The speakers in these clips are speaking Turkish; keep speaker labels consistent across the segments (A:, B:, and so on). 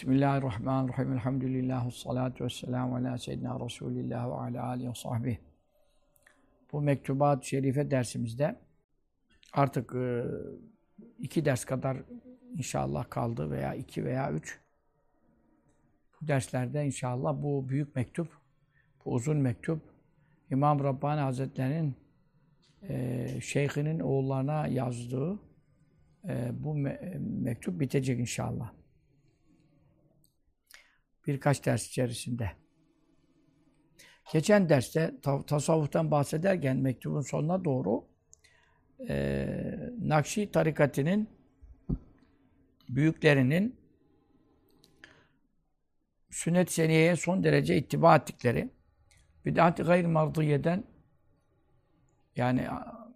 A: Bismillahirrahmanirrahim. Elhamdülillah. Salatu vesselamu ala seyyidina Resulillah ve ala alihi ve sahbihi. Bu mektubat-ı şerife dersimizde artık e, iki ders kadar inşallah kaldı veya iki veya üç. Bu derslerde inşallah bu büyük mektup, bu uzun mektup İmam Rabbani Hazretleri'nin e, şeyhinin oğullarına yazdığı e, bu me mektup bitecek inşallah birkaç ders içerisinde. Geçen derste tasavvuftan bahsederken mektubun sonuna doğru e, Nakşi tarikatının büyüklerinin sünnet seniyeye son derece ittiba ettikleri bid'at-ı gayr mardiyeden yani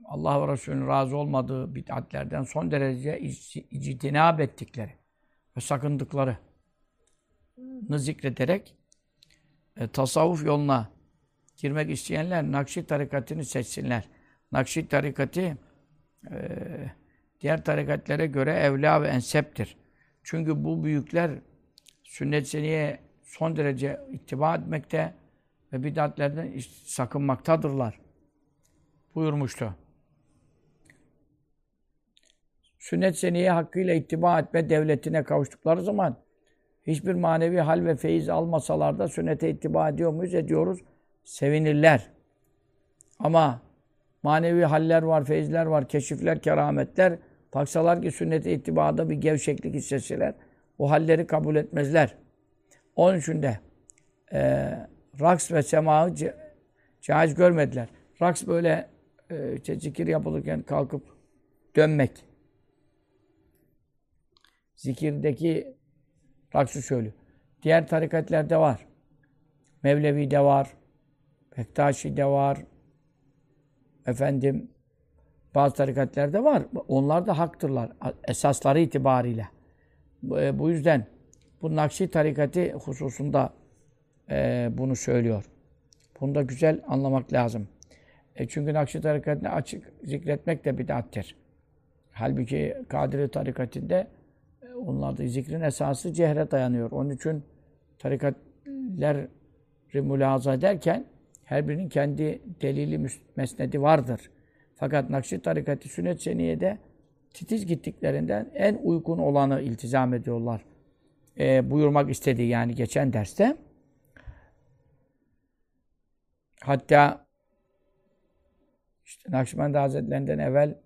A: Allah ve Resulü'nün razı olmadığı bid'atlerden son derece ictinab ettikleri ve sakındıkları zikrederek e, tasavvuf yoluna girmek isteyenler Nakşi tarikatını seçsinler. Nakşi tarikatı e, diğer tarikatlere göre evla ve enseptir. Çünkü bu büyükler sünnet seniye son derece ittiba etmekte ve bidatlerden sakınmaktadırlar. Buyurmuştu. Sünnet seniye hakkıyla ittiba etme devletine kavuştukları zaman hiçbir manevi hal ve feyiz almasalar da sünnete ittiba ediyor muyuz? Ediyoruz. Sevinirler. Ama manevi haller var, feyizler var, keşifler, kerametler. Baksalar ki sünnete ittibada bir gevşeklik hissetseler, o halleri kabul etmezler. Onun için de e, raks ve semağı caiz görmediler. Raks böyle e, işte zikir yapılırken kalkıp dönmek. Zikirdeki Raksı söylüyor. Diğer tarikatlerde var. Mevlevi'de var. Bektaşi'de var. Efendim bazı tarikatlerde var. Onlar da haktırlar. Esasları itibariyle. E, bu yüzden bu Nakşi tarikati hususunda e, bunu söylüyor. Bunu da güzel anlamak lazım. E çünkü Nakşi tarikatını açık zikretmek de bid'attir. Halbuki Kadiri tarikatinde Onlarda zikrin esası cehre dayanıyor. Onun için tarikatleri mülahaza ederken her birinin kendi delili mesnedi vardır. Fakat Nakşi tarikatı sünnet seniyede titiz gittiklerinden en uygun olanı iltizam ediyorlar. E, buyurmak istedi yani geçen derste. Hatta işte Nakşibendi Hazretlerinden evvel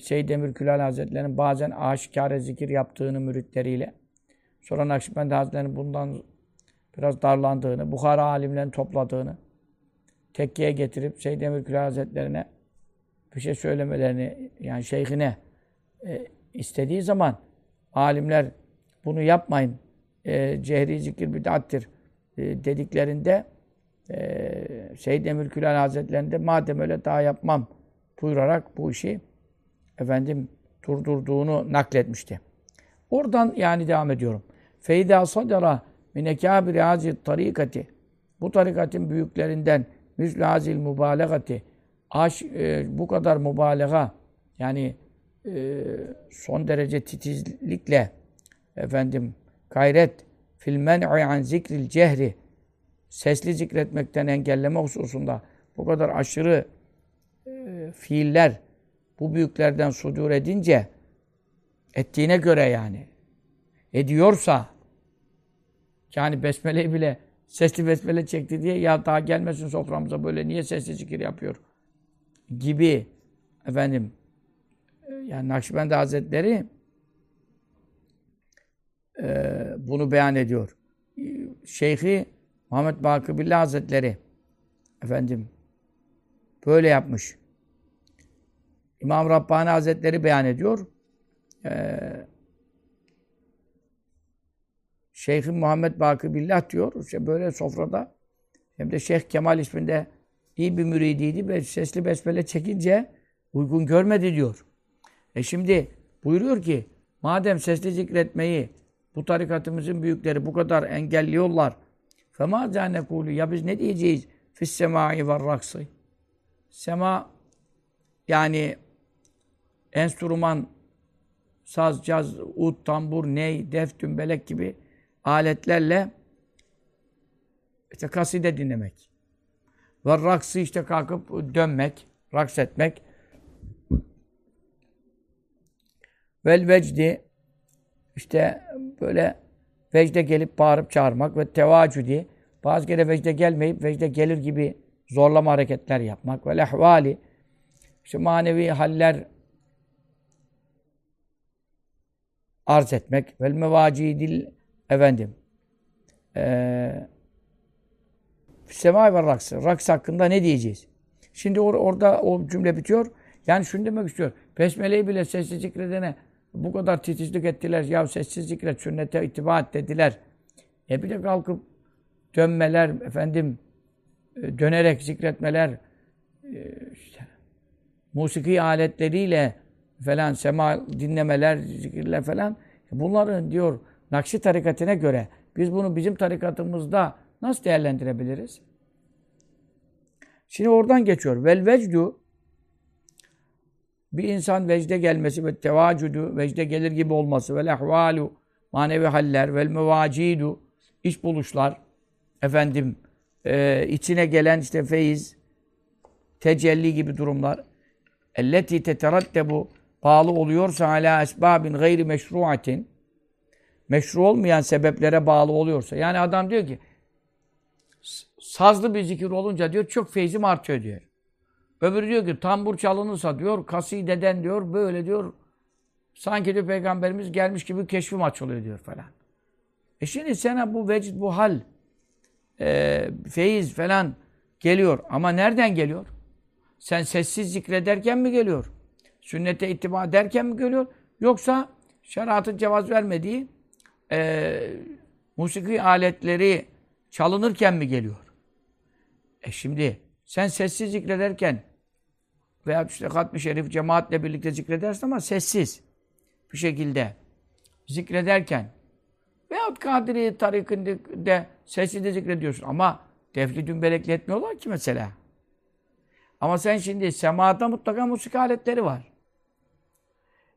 A: Seyyid Demir Külal Hazretleri'nin bazen aşikare zikir yaptığını müritleriyle, sonra Nakşibendi Hazretleri'nin bundan biraz darlandığını, Bukhara alimlerini topladığını, tekkiye getirip Seyyid Demir Külal Hazretleri'ne bir şey söylemelerini, yani şeyhine e, istediği zaman alimler bunu yapmayın, e, cehri zikir bid'attir e, dediklerinde e, Seyyid Emir Külal Hazretleri'nde madem öyle daha yapmam buyurarak bu işi efendim durdurduğunu nakletmişti. Oradan yani devam ediyorum. Feyda sadara min ekabiri hazil tarikati bu tarikatın büyüklerinden müslü hazil mübalegati aş, e, bu kadar mübalağa yani e, son derece titizlikle efendim gayret fil men'i an zikril cehri sesli zikretmekten engelleme hususunda bu kadar aşırı e, fiiller bu büyüklerden sudur edince ettiğine göre yani ediyorsa yani besmeleyi bile sesli besmele çekti diye ya daha gelmesin soframıza böyle niye sesli zikir yapıyor gibi efendim yani Nakşibendi Hazretleri e, bunu beyan ediyor. Şeyhi Muhammed Bakıbillah Hazretleri efendim böyle yapmış. İmam Rabbani Hazretleri beyan ediyor. Ee, Şeyh'im Muhammed Bakı Billah diyor. İşte böyle sofrada hem de Şeyh Kemal isminde iyi bir müridiydi. ve Sesli besmele çekince uygun görmedi diyor. E şimdi buyuruyor ki madem sesli zikretmeyi bu tarikatımızın büyükleri bu kadar engelliyorlar. Fema canekulu ya biz ne diyeceğiz? Fis semai ve raksı. Sema yani enstrüman saz, caz, ut, tambur, ney, def, dümbelek gibi aletlerle işte kaside dinlemek. Ve raksı işte kalkıp dönmek, raks etmek. Vel vecdi işte böyle vecde gelip bağırıp çağırmak ve tevacüdi bazı kere vecde gelmeyip vecde gelir gibi zorlama hareketler yapmak ve lehvali işte manevi haller arz etmek vel mevacidil efendim ee, Sema ve raks. Raks hakkında ne diyeceğiz? Şimdi or orada o cümle bitiyor. Yani şunu demek istiyor. Besmele'yi bile sessiz zikredene bu kadar titizlik ettiler. Ya sessiz zikret, sünnete itibat dediler. E bir de kalkıp dönmeler, efendim e, dönerek zikretmeler, e, işte, musiki aletleriyle falan sema dinlemeler, zikirler falan. Bunların diyor Nakşi tarikatine göre biz bunu bizim tarikatımızda nasıl değerlendirebiliriz? Şimdi oradan geçiyor. Vel vecdu bir insan vecde gelmesi ve tevacudu vecde gelir gibi olması ve ehvalu manevi haller vel mevacidu iş buluşlar efendim e, içine gelen işte feyiz tecelli gibi durumlar elleti teteraddebu bağlı oluyorsa ala esbabin gayri meşruatin meşru olmayan sebeplere bağlı oluyorsa yani adam diyor ki sazlı bir zikir olunca diyor çok feyzim artıyor diyor. Öbürü diyor ki tambur çalınırsa diyor kasideden diyor böyle diyor sanki diyor peygamberimiz gelmiş gibi keşfim açılıyor diyor falan. E şimdi sana bu vecid bu hal e, feyiz falan geliyor ama nereden geliyor? Sen sessiz zikrederken mi geliyor? Sünnete ittiba derken mi geliyor? Yoksa şeriatın cevaz vermediği e, musiki aletleri çalınırken mi geliyor? E şimdi sen sessiz zikrederken veya işte Hatmi Şerif cemaatle birlikte zikredersin ama sessiz bir şekilde zikrederken veyahut Kadiri tarikinde sessiz de zikrediyorsun ama defli dümbelekle etmiyorlar ki mesela. Ama sen şimdi semada mutlaka musik aletleri var.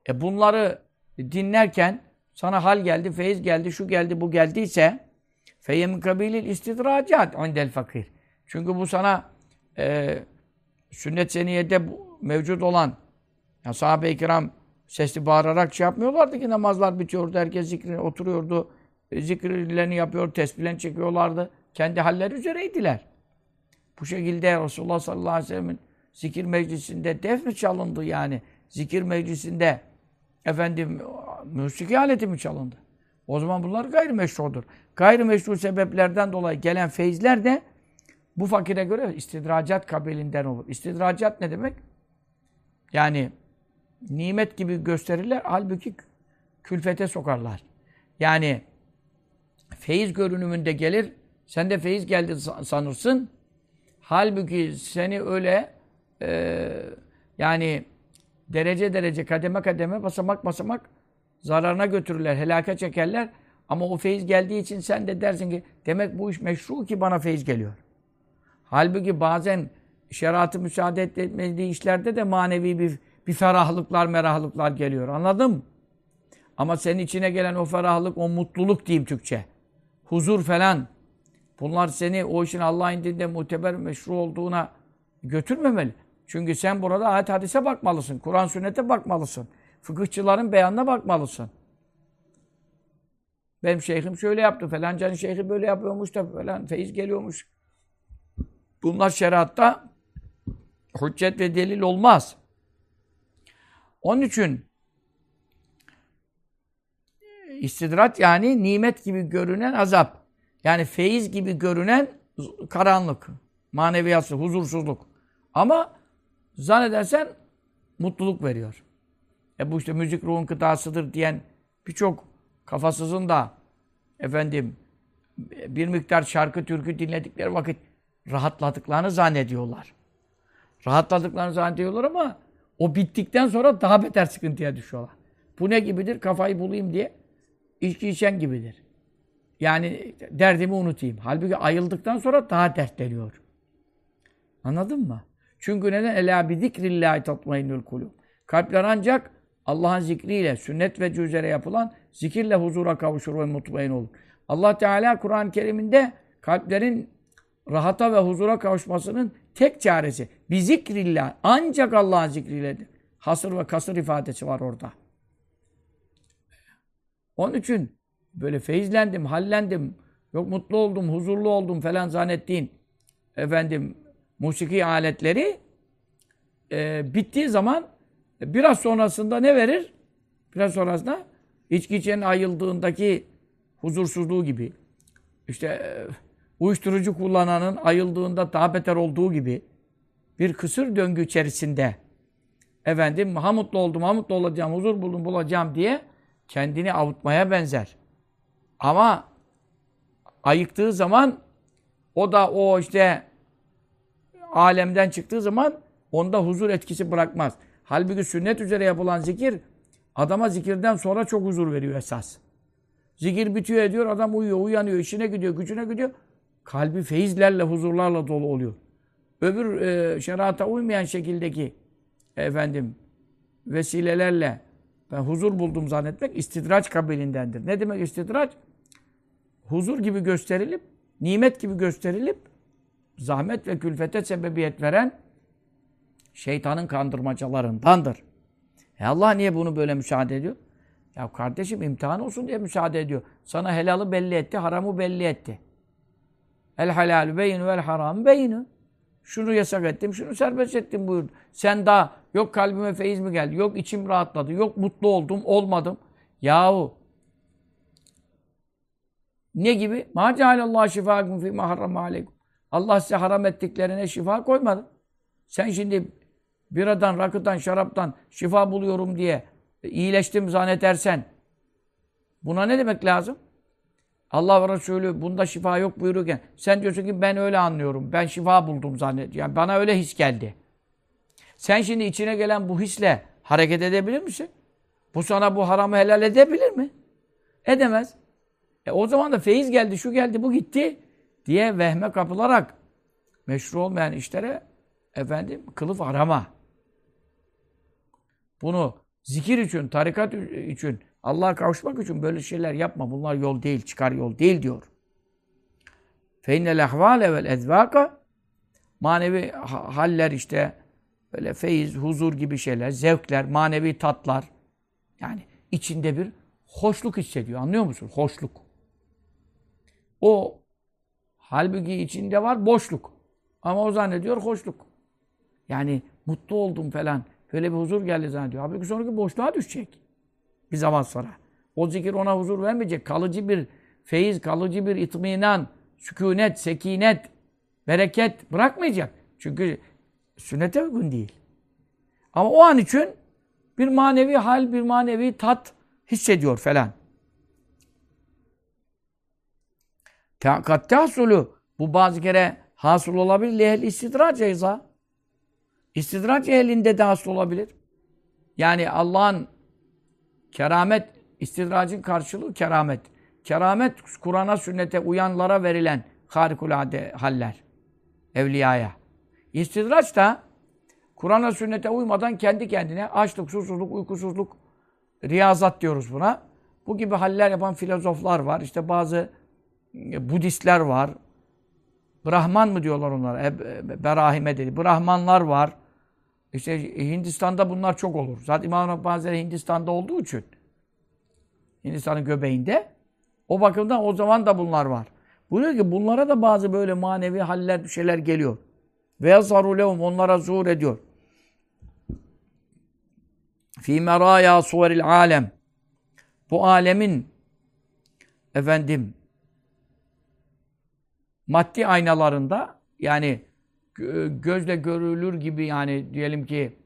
A: E bunları dinlerken sana hal geldi, feyiz geldi, şu geldi, bu geldiyse feyyemin kabilil istidracat indel fakir. Çünkü bu sana e, sünnet seniyede mevcut olan ya sahabe-i kiram sesli bağırarak şey yapmıyorlardı ki namazlar bitiyordu. Herkes zikrine oturuyordu. E, zikirlerini yapıyor, tesbihlerini çekiyorlardı. Kendi halleri üzereydiler. Bu şekilde Resulullah sallallahu aleyhi ve sellem'in zikir meclisinde def mi çalındı yani? Zikir meclisinde efendim müzik aleti mi çalındı? O zaman bunlar gayrimeşrudur. Gayrimeşru sebeplerden dolayı gelen feyizler de bu fakire göre istidracat kabilinden olur. İstidracat ne demek? Yani nimet gibi gösterirler, halbuki külfete sokarlar. Yani feyiz görünümünde gelir, sen de feyiz geldi sanırsın. Halbuki seni öyle e, yani derece derece, kademe kademe, basamak basamak zararına götürürler, helaka çekerler. Ama o feyiz geldiği için sen de dersin ki demek bu iş meşru ki bana feyiz geliyor. Halbuki bazen şeriatı müsaade etmediği işlerde de manevi bir, bir ferahlıklar, merahlıklar geliyor. Anladın Ama senin içine gelen o ferahlık, o mutluluk diyeyim Türkçe. Huzur falan. Bunlar seni o işin Allah'ın indinde muteber, meşru olduğuna götürmemeli. Çünkü sen burada ayet hadise bakmalısın. Kur'an sünnete bakmalısın. Fıkıhçıların beyanına bakmalısın. Benim şeyhim şöyle yaptı. Falancanın şeyhi böyle yapıyormuş da falan feyiz geliyormuş. Bunlar şeriatta hüccet ve delil olmaz. Onun için istidrat yani nimet gibi görünen azap. Yani feyiz gibi görünen karanlık, maneviyatı, huzursuzluk. Ama zannedersen mutluluk veriyor. E bu işte müzik ruhun kıtasıdır diyen birçok kafasızın da efendim bir miktar şarkı türkü dinledikleri vakit rahatladıklarını zannediyorlar. Rahatladıklarını zannediyorlar ama o bittikten sonra daha beter sıkıntıya düşüyorlar. Bu ne gibidir? Kafayı bulayım diye içki içen gibidir. Yani derdimi unutayım. Halbuki ayıldıktan sonra daha dertleniyor. Anladın mı? Çünkü neden? Ela bi zikrillahi tatmainnul kulub. Kalpler ancak Allah'ın zikriyle, sünnet ve üzere yapılan zikirle huzura kavuşur ve mutmain olur. Allah Teala Kur'an-ı Kerim'inde kalplerin rahata ve huzura kavuşmasının tek çaresi. Bir zikrillah. Ancak Allah'ın zikriyledir. Hasır ve kasır ifadesi var orada. Onun için böyle feyizlendim, hallendim, yok mutlu oldum, huzurlu oldum falan zannettiğin efendim musiki aletleri e, bittiği zaman biraz sonrasında ne verir? Biraz sonrasında içki içenin ayıldığındaki huzursuzluğu gibi işte e, uyuşturucu kullananın ayıldığında daha beter olduğu gibi bir kısır döngü içerisinde efendim ha mutlu oldum, ha mutlu olacağım, huzur buldum, bulacağım diye kendini avutmaya benzer. Ama ayıktığı zaman o da o işte alemden çıktığı zaman onda huzur etkisi bırakmaz. Halbuki sünnet üzere yapılan zikir adama zikirden sonra çok huzur veriyor esas. Zikir bitiyor ediyor, adam uyuyor, uyanıyor, işine gidiyor, gücüne gidiyor. Kalbi feyizlerle, huzurlarla dolu oluyor. Öbür e, şerata uymayan şekildeki efendim vesilelerle ben huzur buldum zannetmek istidraç kabilindendir. Ne demek istidraç? Huzur gibi gösterilip, nimet gibi gösterilip zahmet ve külfete sebebiyet veren şeytanın kandırmacalarındandır. E Allah niye bunu böyle müsaade ediyor? Ya kardeşim imtihan olsun diye müsaade ediyor. Sana helalı belli etti, haramı belli etti. El halalü beyinu vel haram beyinu. Şunu yasak ettim, şunu serbest ettim buyurdu. Sen daha yok kalbime feyiz mi geldi, yok içim rahatladı, yok mutlu oldum, olmadım. Yahu ne gibi? Ma cealallahu şifâkum fîmâ harrama aleykum. Allah size haram ettiklerine şifa koymadı. Sen şimdi biradan, rakıdan, şaraptan şifa buluyorum diye iyileştim zannedersen buna ne demek lazım? Allah ve Resulü bunda şifa yok buyururken sen diyorsun ki ben öyle anlıyorum. Ben şifa buldum zannediyorum. Yani bana öyle his geldi. Sen şimdi içine gelen bu hisle hareket edebilir misin? Bu sana bu haramı helal edebilir mi? Edemez. E o zaman da feyiz geldi, şu geldi, bu gitti diye vehme kapılarak meşru olmayan işlere efendim kılıf arama. Bunu zikir için, tarikat için, Allah'a kavuşmak için böyle şeyler yapma. Bunlar yol değil, çıkar yol değil diyor. Ahvale vel ezvaka manevi haller işte böyle feyiz, huzur gibi şeyler, zevkler, manevi tatlar yani içinde bir hoşluk hissediyor. Anlıyor musun? Hoşluk. O halbuki içinde var boşluk. Ama o zannediyor hoşluk. Yani mutlu oldum falan. Böyle bir huzur geldi zannediyor. Halbuki sonraki boşluğa düşecek. Bir zaman sonra. O zikir ona huzur vermeyecek. Kalıcı bir feyiz, kalıcı bir itminan, sükunet, sekinet, bereket bırakmayacak. Çünkü sünnete uygun değil. Ama o an için bir manevi hal, bir manevi tat hissediyor falan. Kat tahsulu bu bazı kere hasıl olabilir. Lehel istidraç ceza. İstidraç ehlinde de hasıl olabilir. Yani Allah'ın keramet, istidracın karşılığı keramet. Keramet, Kur'an'a, sünnete uyanlara verilen harikulade haller. Evliyaya. İstidraç da Kur'an'a, sünnete uymadan kendi kendine açlık, susuzluk, uykusuzluk, riyazat diyoruz buna. Bu gibi haller yapan filozoflar var. İşte bazı Budistler var. Brahman mı diyorlar onlara? E, Berahime dedi. Brahmanlar var. İşte Hindistan'da bunlar çok olur. Zaten İmam Rabbani Hindistan'da olduğu için Hindistan'ın göbeğinde o bakımdan o zaman da bunlar var. Buyuruyor ki bunlara da bazı böyle manevi haller, şeyler geliyor. Ve yazarulehum onlara zuhur ediyor. Fi meraya suveril alem. Bu alemin efendim maddi aynalarında yani gözle görülür gibi yani diyelim ki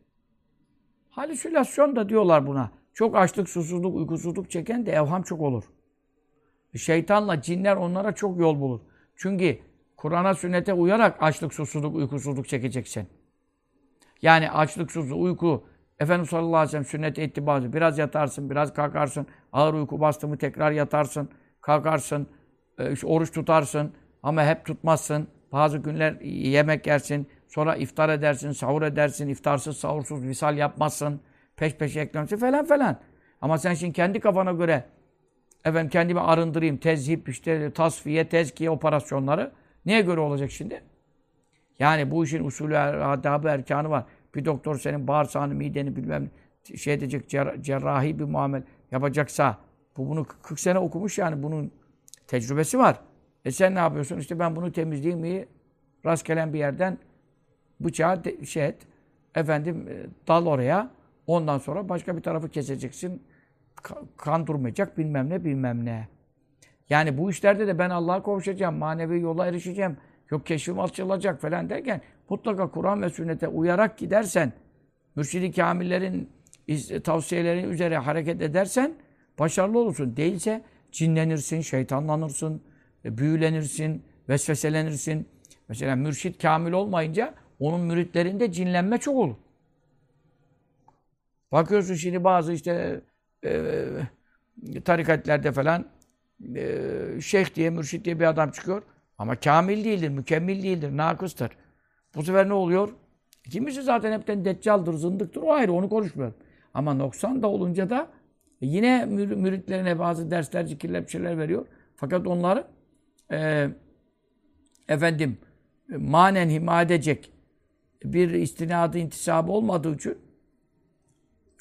A: halüsinasyon da diyorlar buna. Çok açlık, susuzluk, uykusuzluk çeken de evham çok olur. Şeytanla cinler onlara çok yol bulur. Çünkü Kur'an'a, sünnete uyarak açlık, susuzluk, uykusuzluk çekeceksin. Yani açlık, susuzluk, uyku, Efendimiz sallallahu aleyhi ve sellem sünnete ittiba Biraz yatarsın, biraz kalkarsın. Ağır uyku bastı mı tekrar yatarsın, kalkarsın, e, oruç tutarsın ama hep tutmazsın. Bazı günler yemek yersin, sonra iftar edersin, sahur edersin, iftarsız, sahursuz, visal yapmazsın. peş peşe eklemesi falan falan. Ama sen şimdi kendi kafana göre efendim kendimi arındırayım, tezhip, işte tasfiye, tezkiye operasyonları neye göre olacak şimdi? Yani bu işin usulü, adabı, erkanı var. Bir doktor senin bağırsağını, mideni bilmem şey edecek, cer- cerrahi bir muamele yapacaksa bu bunu 40 sene okumuş yani bunun tecrübesi var. E sen ne yapıyorsun? İşte ben bunu temizleyeyim mi? Rastgele bir yerden bıçağı de, şey et. Efendim e, dal oraya. Ondan sonra başka bir tarafı keseceksin. Ka- kan durmayacak bilmem ne bilmem ne. Yani bu işlerde de ben Allah'a kavuşacağım, manevi yola erişeceğim, yok keşfim açılacak falan derken mutlaka Kur'an ve sünnete uyarak gidersen, mürşidi kamillerin tavsiyeleri üzere hareket edersen başarılı olursun. Değilse cinlenirsin, şeytanlanırsın, büyülenirsin, vesveselenirsin. Mesela mürşit kamil olmayınca onun müritlerinde cinlenme çok olur. Bakıyorsun şimdi bazı işte e, tarikatlerde falan e, şeyh diye, mürşit diye bir adam çıkıyor. Ama kamil değildir, mükemmel değildir, nakıstır. Bu sefer ne oluyor? Kimisi zaten hepten deccaldır, zındıktır. O ayrı, onu konuşmuyorum. Ama noksan da olunca da yine mür- müritlerine bazı dersler, zikirler, bir şeyler veriyor. Fakat onları e, efendim manen hima edecek bir istinadı, intisabı olmadığı için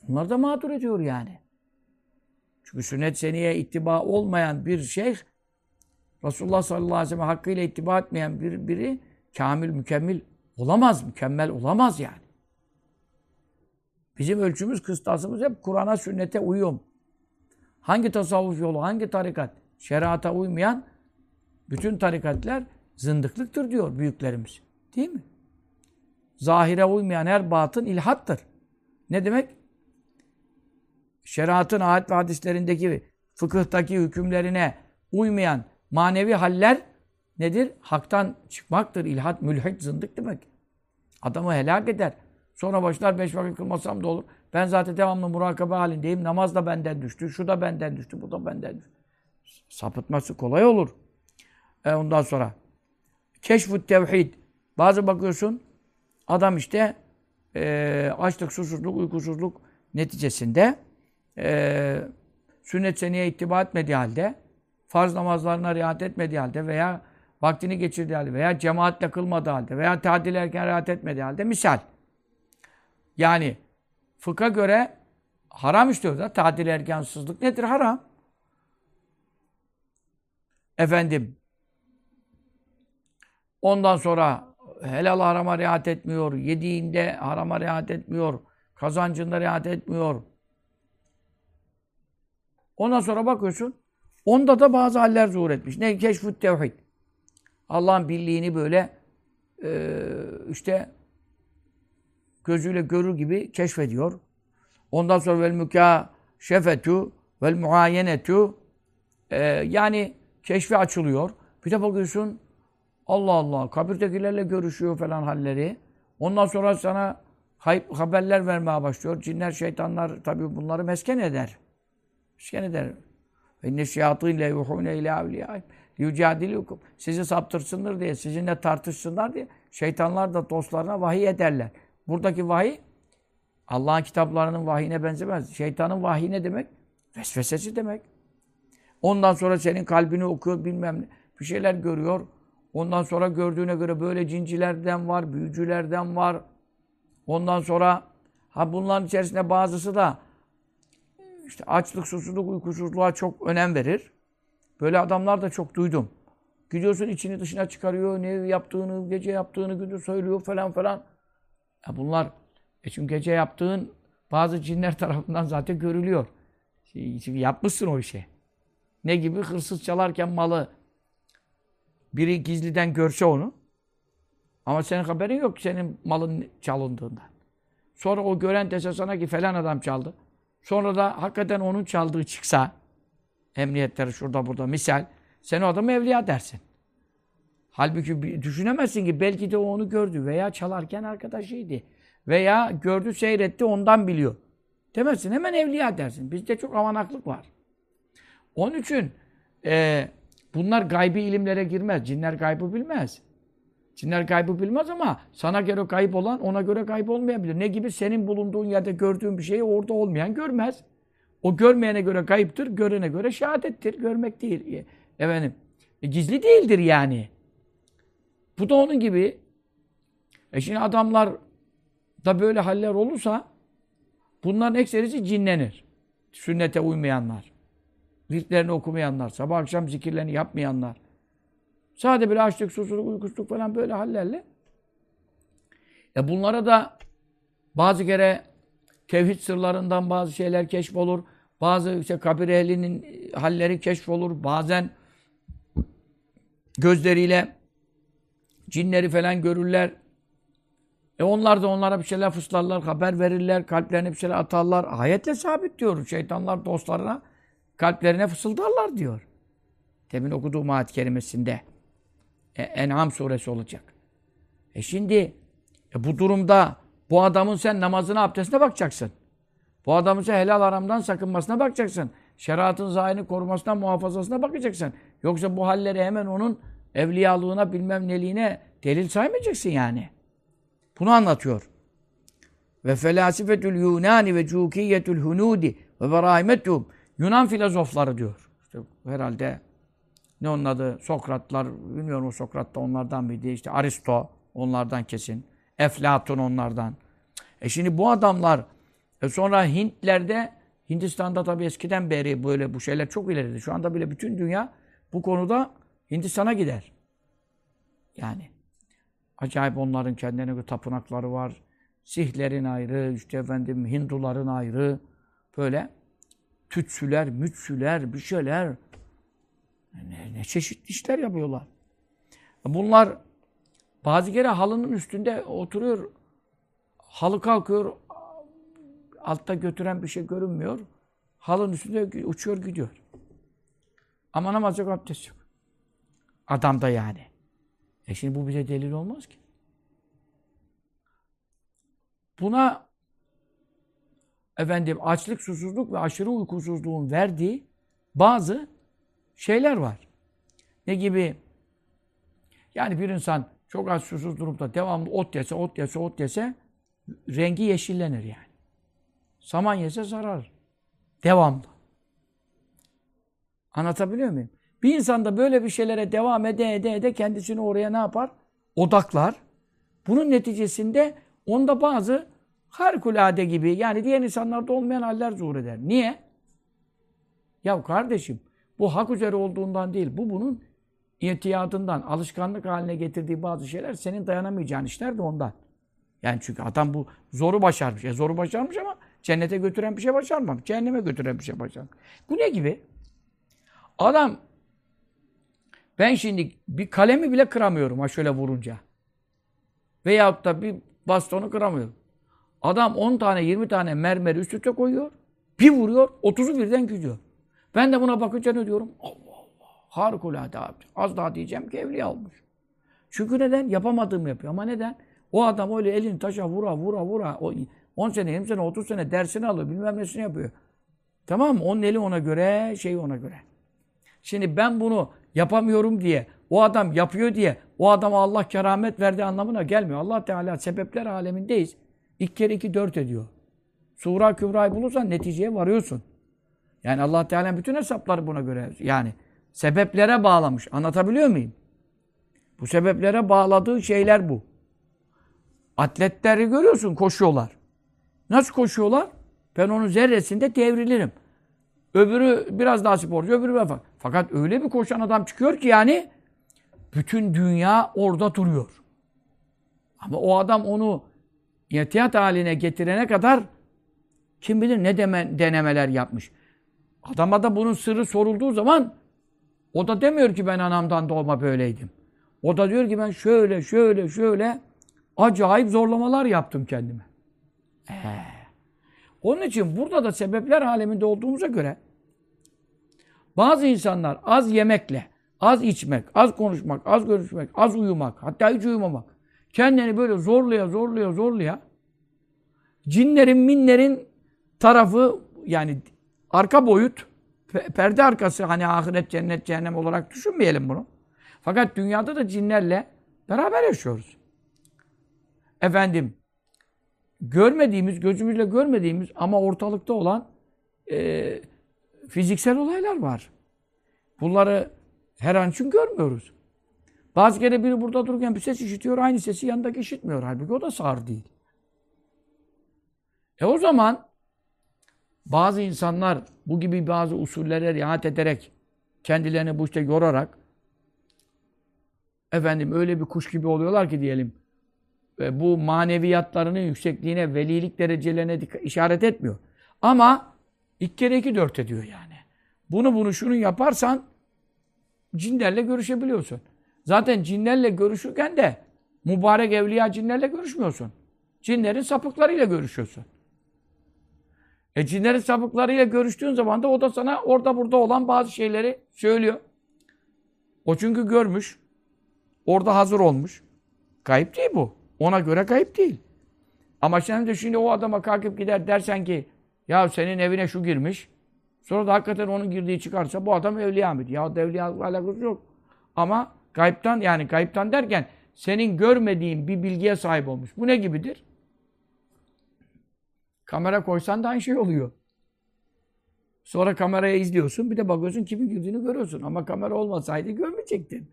A: onlar da mağdur ediyor yani. Çünkü sünnet seniye ittiba olmayan bir şeyh, Resulullah sallallahu aleyhi ve sellem hakkıyla ittiba etmeyen bir, biri kamil, mükemmel olamaz, mükemmel olamaz yani. Bizim ölçümüz, kıstasımız hep Kur'an'a, sünnete uyum. Hangi tasavvuf yolu, hangi tarikat, şeriata uymayan bütün tarikatler zındıklıktır diyor büyüklerimiz. Değil mi? Zahire uymayan her batın ilhattır. Ne demek? şeriatın ayet ve hadislerindeki fıkıhtaki hükümlerine uymayan manevi haller nedir? Haktan çıkmaktır. İlhat, mülhit, zındık demek. Adamı helak eder. Sonra başlar beş vakit kılmasam da olur. Ben zaten devamlı murakabe halindeyim. Namaz da benden düştü. Şu da benden düştü. Bu da benden düştü. Sapıtması kolay olur. E ondan sonra keşfut tevhid. Bazı bakıyorsun adam işte e, açlık, susuzluk, uykusuzluk neticesinde e, sünnet seniye ittiba etmediği halde, farz namazlarına riayet etmediği halde veya vaktini geçirdiği halde veya cemaatle kılmadığı halde veya tadil erken riayet etmediği halde misal. Yani fıkha göre haram işliyor da tadil erkansızlık nedir? Haram. Efendim ondan sonra helal harama riayet etmiyor, yediğinde harama riayet etmiyor, kazancında riayet etmiyor, Ondan sonra bakıyorsun, onda da bazı haller zuhur etmiş. Ne? Keşfut tevhid. Allah'ın birliğini böyle e, işte gözüyle görür gibi keşfediyor. Ondan sonra vel mükâşefetü vel muayenetu e, yani keşfi açılıyor. Bir de bakıyorsun Allah Allah kabirdekilerle görüşüyor falan halleri. Ondan sonra sana haberler vermeye başlıyor. Cinler, şeytanlar tabii bunları mesken eder. Mesken eder. İnne şeyatîn le yuhûne ilâ evliyâhim. Yücadilukum. Sizi saptırsınlar diye, sizinle tartışsınlar diye şeytanlar da dostlarına vahiy ederler. Buradaki vahiy Allah'ın kitaplarının vahiyine benzemez. Şeytanın vahiy ne demek? Vesvesesi demek. Ondan sonra senin kalbini okuyor bilmem ne. Bir şeyler görüyor. Ondan sonra gördüğüne göre böyle cincilerden var, büyücülerden var. Ondan sonra ha bunların içerisinde bazısı da işte açlık, susuzluk, uykusuzluğa çok önem verir. Böyle adamlar da çok duydum. Gidiyorsun içini dışına çıkarıyor, ne yaptığını, gece yaptığını gündüz söylüyor falan falan. Ya bunlar, e çünkü gece yaptığın bazı cinler tarafından zaten görülüyor. Çünkü yapmışsın o işi. Ne gibi? Hırsız çalarken malı biri gizliden görse onu. Ama senin haberin yok senin malın çalındığından. Sonra o gören dese sana ki falan adam çaldı. Sonra da hakikaten onun çaldığı çıksa, emniyetleri şurada burada misal, sen o adamı evliya dersin. Halbuki düşünemezsin ki belki de o onu gördü veya çalarken arkadaşıydı. Veya gördü, seyretti, ondan biliyor. Demezsin, hemen evliya dersin. Bizde çok avanaklık var. Onun için e, bunlar gaybi ilimlere girmez. Cinler gaybı bilmez. Cinler kaybı bilmez ama sana göre kayıp olan ona göre kayıp olmayabilir. Ne gibi? Senin bulunduğun yerde gördüğün bir şeyi orada olmayan görmez. O görmeyene göre kayıptır, görene göre şehadettir. Görmek değil. Efendim, e, gizli değildir yani. Bu da onun gibi. E şimdi adamlar da böyle haller olursa bunların ekserisi cinlenir. Sünnete uymayanlar. Virtlerini okumayanlar, sabah akşam zikirlerini yapmayanlar. Sade böyle açlık, susuzluk, uykusuzluk falan böyle hallerle. E bunlara da bazı kere tevhid sırlarından bazı şeyler keşfolur. Bazı işte kabir ehlinin halleri keşfolur. Bazen gözleriyle cinleri falan görürler. E onlar da onlara bir şeyler fıslarlar, haber verirler, kalplerine bir şeyler atarlar. Ayetle sabit diyor. Şeytanlar dostlarına kalplerine fısıldarlar diyor. Demin okuduğum ayet kerimesinde. E, En'am suresi olacak. E şimdi e bu durumda bu adamın sen namazına, abdestine bakacaksın. Bu adamın sen helal haramdan sakınmasına bakacaksın. Şeriatın zahirini korumasına, muhafazasına bakacaksın. Yoksa bu halleri hemen onun evliyalığına, bilmem neliğine delil saymayacaksın yani. Bunu anlatıyor. Ve felasifetül yunani ve cukiyetül hunudi ve berahimetuhum. Yunan filozofları diyor. İşte herhalde ne onun adı? Sokratlar, bilmiyorum Sokrat da onlardan mıydı? İşte Aristo onlardan kesin. Eflatun onlardan. E şimdi bu adamlar e sonra Hintlerde Hindistan'da tabii eskiden beri böyle bu şeyler çok ileride. Şu anda bile bütün dünya bu konuda Hindistan'a gider. Yani acayip onların kendine göre tapınakları var. Sihlerin ayrı, işte efendim Hinduların ayrı. Böyle tütsüler, mütsüler, bir şeyler. Ne, ne çeşitli işler yapıyorlar. Bunlar bazı kere halının üstünde oturuyor. Halı kalkıyor. Altta götüren bir şey görünmüyor. Halın üstünde uçuyor gidiyor. Ama namaz yok, abdest yok. Adamda yani. E şimdi bu bize delil olmaz ki. Buna efendim açlık, susuzluk ve aşırı uykusuzluğun verdiği bazı şeyler var. Ne gibi? Yani bir insan çok az susuz durup da devamlı ot yese, ot yese, ot yese rengi yeşillenir yani. Saman yese zarar. Devamlı. Anlatabiliyor muyum? Bir insan da böyle bir şeylere devam ede ede ede kendisini oraya ne yapar? Odaklar. Bunun neticesinde onda bazı harikulade gibi yani diğer insanlarda olmayan haller zuhur eder. Niye? Ya kardeşim bu hak üzere olduğundan değil. Bu bunun itiyadından, alışkanlık haline getirdiği bazı şeyler senin dayanamayacağın işler de ondan. Yani çünkü adam bu zoru başarmış. E zoru başarmış ama cennete götüren bir şey başarmamış. Cehenneme götüren bir şey başarmış. Bu ne gibi? Adam ben şimdi bir kalemi bile kıramıyorum ha şöyle vurunca. Veyahut da bir bastonu kıramıyorum. Adam 10 tane 20 tane mermeri üst üste koyuyor. Bir vuruyor 30'u birden gidiyor. Ben de buna bakınca ne diyorum? Allah Allah. Harikulade abi. Az daha diyeceğim ki evliya olmuş. Çünkü neden? Yapamadığımı yapıyor. Ama neden? O adam öyle elini taşa vura vura vura. O 10 sene, 20 sene, 30 sene dersini alıyor. Bilmem nesini yapıyor. Tamam mı? Onun eli ona göre, şeyi ona göre. Şimdi ben bunu yapamıyorum diye, o adam yapıyor diye, o adama Allah keramet verdiği anlamına gelmiyor. Allah Teala sebepler alemindeyiz. İlk kere iki dört ediyor. Sura kübrayı bulursan neticeye varıyorsun. Yani Allah Teala bütün hesapları buna göre yani sebeplere bağlamış. Anlatabiliyor muyum? Bu sebeplere bağladığı şeyler bu. Atletleri görüyorsun koşuyorlar. Nasıl koşuyorlar? Ben onun zerresinde devrilirim. Öbürü biraz daha sporcu, öbürü biraz Fakat öyle bir koşan adam çıkıyor ki yani bütün dünya orada duruyor. Ama o adam onu yetiyat haline getirene kadar kim bilir ne deme, denemeler yapmış. Adama da bunun sırrı sorulduğu zaman o da demiyor ki ben anamdan doğma böyleydim. O da diyor ki ben şöyle şöyle şöyle acayip zorlamalar yaptım kendime. Ee, onun için burada da sebepler aleminde olduğumuza göre bazı insanlar az yemekle, az içmek, az konuşmak, az görüşmek, az uyumak, hatta hiç uyumamak. Kendini böyle zorluya, zorluya, zorluya. Cinlerin, minlerin tarafı yani arka boyut, perde arkası hani ahiret, cennet, cehennem olarak düşünmeyelim bunu. Fakat dünyada da cinlerle Beraber yaşıyoruz. Efendim, görmediğimiz, gözümüzle görmediğimiz ama ortalıkta olan e, fiziksel olaylar var. Bunları her an için görmüyoruz. Bazı kere biri burada dururken bir ses işitiyor, aynı sesi yanındaki işitmiyor. Halbuki o da sağır değil. E o zaman bazı insanlar bu gibi bazı usullere riayet ederek kendilerini bu işte yorarak efendim öyle bir kuş gibi oluyorlar ki diyelim e, bu maneviyatlarının yüksekliğine, velilik derecelerine işaret etmiyor. Ama iki kere iki dört ediyor yani. Bunu bunu şunu yaparsan cinlerle görüşebiliyorsun. Zaten cinlerle görüşürken de mübarek evliya cinlerle görüşmüyorsun. Cinlerin sapıklarıyla görüşüyorsun. E cinlerin sapıklarıyla görüştüğün zaman da o da sana orada burada olan bazı şeyleri söylüyor. O çünkü görmüş. Orada hazır olmuş. Kayıp değil bu. Ona göre kayıp değil. Ama sen de şimdi o adama kalkıp gider dersen ki ya senin evine şu girmiş. Sonra da hakikaten onun girdiği çıkarsa bu adam evliya mıydı? Ya da evliya alakası yok. Ama kayıptan yani kayıptan derken senin görmediğin bir bilgiye sahip olmuş. Bu ne gibidir? Kamera koysan da aynı şey oluyor. Sonra kameraya izliyorsun. Bir de bakıyorsun kimin girdiğini görüyorsun. Ama kamera olmasaydı görmeyecektin.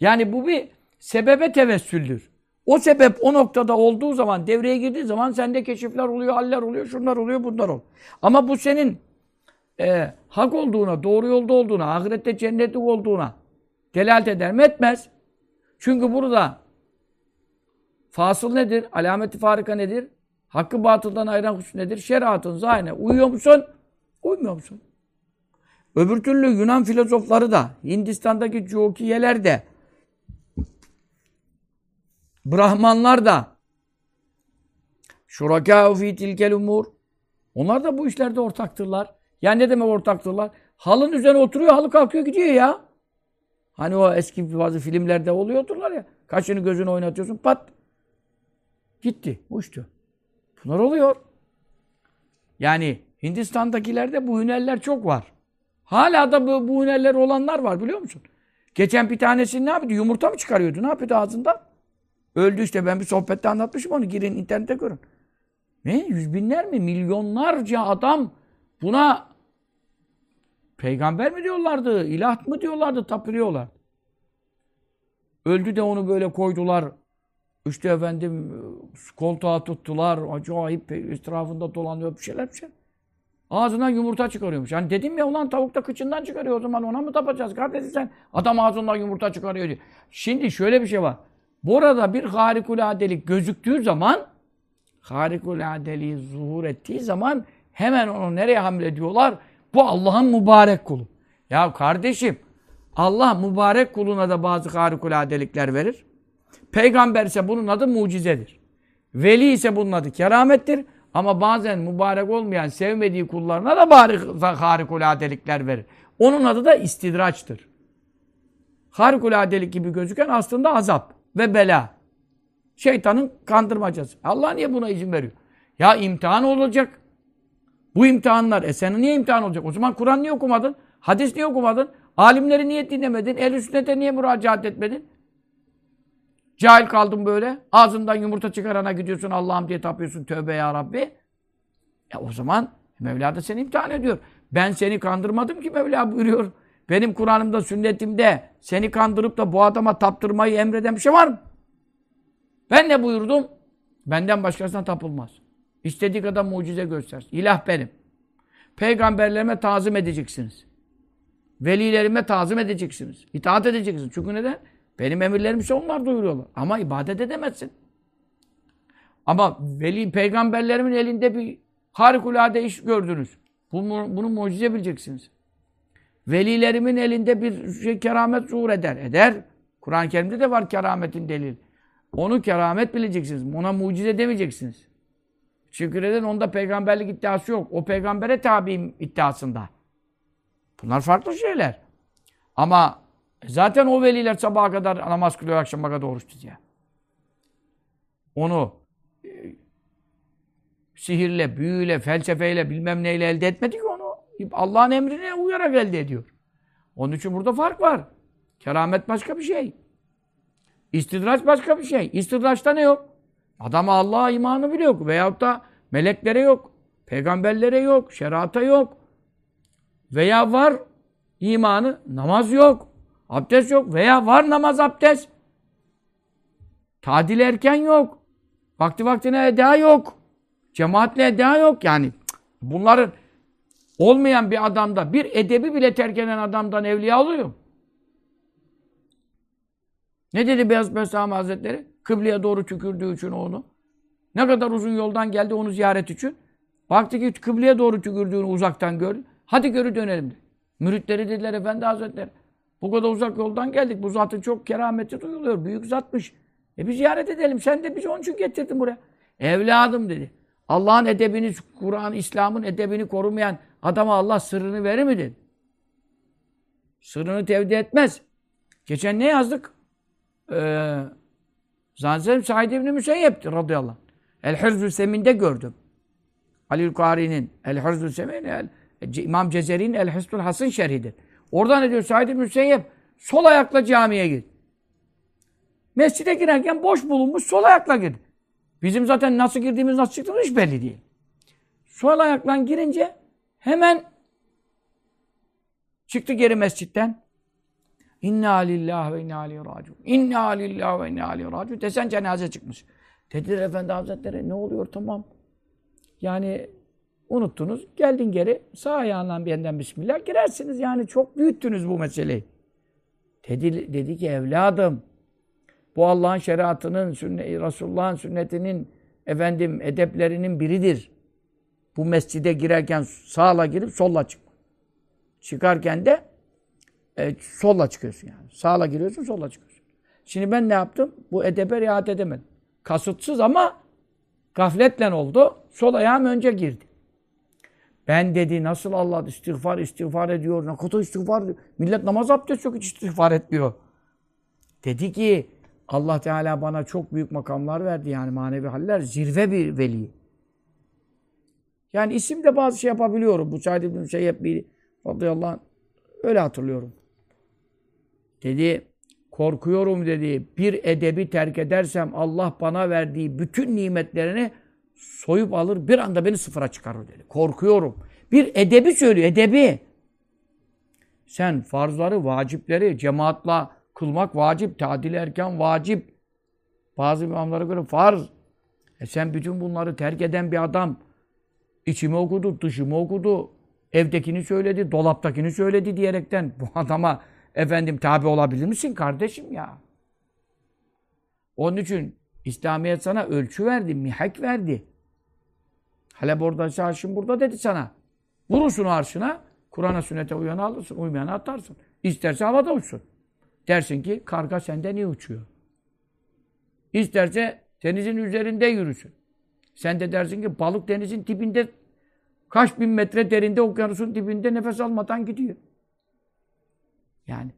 A: Yani bu bir sebebe tevessüldür. O sebep o noktada olduğu zaman, devreye girdiği zaman sende keşifler oluyor, haller oluyor, şunlar oluyor, bunlar oluyor. Ama bu senin e, hak olduğuna, doğru yolda olduğuna, ahirette cennetlik olduğuna delalet eder mi? Etmez. Çünkü burada fasıl nedir? Alameti farika nedir? Hakkı batıldan ayıran husus nedir? Şeriatın zahine uyuyor musun? Uymuyor musun? Öbür türlü Yunan filozofları da, Hindistan'daki Cokiyeler de, Brahmanlar da, Şurakâ fî tilkel umur. Onlar da bu işlerde ortaktırlar. Yani ne demek ortaktırlar? Halın üzerine oturuyor, halı kalkıyor gidiyor ya. Hani o eski bazı filmlerde oluyordurlar ya. Kaşını gözünü oynatıyorsun, pat. Gitti, uçtu. Bunlar oluyor. Yani Hindistan'dakilerde bu hünerler çok var. Hala da bu, bu hünerler olanlar var biliyor musun? Geçen bir tanesi ne yapıyordu? Yumurta mı çıkarıyordu? Ne yapıyordu ağzında? Öldü işte. Ben bir sohbette anlatmışım onu. Girin internete görün. Ne? Yüz binler mi? Milyonlarca adam buna peygamber mi diyorlardı? ilah mı diyorlardı? Tapırıyorlar. Öldü de onu böyle koydular. İşte efendim koltuğa tuttular. Acayip etrafında dolanıyor bir şeyler bir şey. Ağzından yumurta çıkarıyormuş. Yani dedim ya ulan tavuk da kıçından çıkarıyor o zaman ona mı tapacağız kardeşim sen? Adam ağzından yumurta çıkarıyor diyor. Şimdi şöyle bir şey var. Burada bir harikuladelik gözüktüğü zaman harikuladeliği zuhur ettiği zaman hemen onu nereye hamlediyorlar? Bu Allah'ın mübarek kulu. Ya kardeşim Allah mübarek kuluna da bazı harikuladelikler verir. Peygamber ise bunun adı mucizedir. Veli ise bunun adı keramettir. Ama bazen mübarek olmayan, sevmediği kullarına da harikuladelikler verir. Onun adı da istidraçtır. Harikuladelik gibi gözüken aslında azap ve bela. Şeytanın kandırmacası. Allah niye buna izin veriyor? Ya imtihan olacak. Bu imtihanlar. E senin niye imtihan olacak? O zaman Kur'an niye okumadın? Hadis niye okumadın? Alimleri niye dinlemedin? El sünnete niye müracaat etmedin? Cahil kaldın böyle. Ağzından yumurta çıkarana gidiyorsun Allah'ım diye tapıyorsun. Tövbe ya Rabbi. Ya o zaman Mevla da seni imtihan ediyor. Ben seni kandırmadım ki Mevla buyuruyor. Benim Kur'an'ımda, sünnetimde seni kandırıp da bu adama taptırmayı emreden bir şey var mı? Ben ne buyurdum? Benden başkasına tapılmaz. İstediği kadar mucize göstersin. İlah benim. Peygamberlerime tazim edeceksiniz. Velilerime tazim edeceksiniz. İtaat edeceksiniz. Çünkü neden? Benim emirlerimi ise onlar duyuruyorlar. Ama ibadet edemezsin. Ama veli peygamberlerimin elinde bir harikulade iş gördünüz. Bunu, bunu mucize bileceksiniz. Velilerimin elinde bir şey keramet zuhur eder. Eder. Kur'an-ı Kerim'de de var kerametin delil. Onu keramet bileceksiniz. Ona mucize demeyeceksiniz. Çünkü neden? Onda peygamberlik iddiası yok. O peygambere tabiyim iddiasında. Bunlar farklı şeyler. Ama zaten o veliler sabaha kadar namaz kılıyor, akşama kadar oruç tutuyor. Onu e, sihirle, büyüyle, felsefeyle, bilmem neyle elde etmedi ki onu. Allah'ın emrine uyarak elde ediyor. Onun için burada fark var. Keramet başka bir şey. İstidraç başka bir şey. İstidraçta ne yok? Adam Allah'a imanı bile yok. Veyahut da meleklere yok. Peygamberlere yok. Şerata yok. Veya var imanı, namaz yok. Abdest yok. Veya var namaz, abdest. Tadil erken yok. Vakti vaktine eda yok. Cemaatle eda yok. Yani bunların olmayan bir adamda bir edebi bile terk eden adamdan evliya oluyor. Ne dedi Beyaz Bestami Hazretleri? Kıbleye doğru tükürdüğü için onu. Ne kadar uzun yoldan geldi onu ziyaret için. Baktı ki kıbleye doğru tükürdüğünü uzaktan gör. Hadi görü dönelim. Müritleri dediler Efendi Hazretleri. Bu kadar uzak yoldan geldik. Bu zatın çok kerameti duyuluyor. Büyük zatmış. E bir ziyaret edelim. Sen de bizi onun için getirdin buraya. Evladım dedi. Allah'ın edebini, Kur'an, İslam'ın edebini korumayan adama Allah sırrını verir mi dedi. Sırrını tevdi etmez. Geçen ne yazdık? Ee, Zannederim Said İbni Müseyyep'ti radıyallahu anh. El-Hırzü Semin'de gördüm. Ali Kari'nin El-Hırzü Semin, El, İmam Cezeri'nin El-Hısnul Hasın şerhidir. Oradan ne diyor Said Müseyyep? Sol ayakla camiye git. Mescide girerken boş bulunmuş sol ayakla girdi. Bizim zaten nasıl girdiğimiz nasıl çıktığımız hiç belli değil. Sol ayakla girince hemen çıktı geri mescitten. İnna lillahi ve inna aleyhi raciun. İnna lillahi ve inna aleyhi raciun. Desen cenaze çıkmış. Dediler Efendi Hazretleri ne oluyor tamam. Yani unuttunuz. Geldin geri sağ ayağından bir yandan Bismillah girersiniz. Yani çok büyüttünüz bu meseleyi. Dedi, dedi ki evladım bu Allah'ın şeriatının, sünnet, Resulullah'ın sünnetinin efendim edeplerinin biridir. Bu mescide girerken sağla girip solla çık. Çıkarken de e, solla çıkıyorsun yani. Sağla giriyorsun, solla çıkıyorsun. Şimdi ben ne yaptım? Bu edebe riayet edemedim. Kasıtsız ama gafletle oldu. Sol ayağım önce girdi. Ben dedi nasıl Allah istiğfar istiğfar ediyor. Ne kadar istiğfar ediyor. Millet namaz abdest yok hiç istiğfar etmiyor. Dedi ki Allah Teala bana çok büyük makamlar verdi yani manevi haller. Zirve bir veli. Yani isimde bazı şey yapabiliyorum. Bu Said İbn Şeyheb bir radıyallahu anh, öyle hatırlıyorum. Dedi korkuyorum dedi. Bir edebi terk edersem Allah bana verdiği bütün nimetlerini soyup alır bir anda beni sıfıra çıkarır dedi. Korkuyorum. Bir edebi söylüyor, edebi. Sen farzları, vacipleri cemaatla kılmak vacip, tadil erken vacip. Bazı imamlara göre farz. E sen bütün bunları terk eden bir adam içimi okudu, dışımı okudu, evdekini söyledi, dolaptakini söyledi diyerekten bu adama efendim tabi olabilir misin kardeşim ya? Onun için İslamiyet sana ölçü verdi, mihak verdi. Halep orada, arşın burada dedi sana. Vurursun arşına, Kur'an'a sünnete uyanı alırsın, uymayanı atarsın. İsterse havada uçsun. Dersin ki karga sende niye uçuyor? İsterse denizin üzerinde yürüsün. Sen de dersin ki balık denizin dibinde kaç bin metre derinde okyanusun dibinde nefes almadan gidiyor. Yani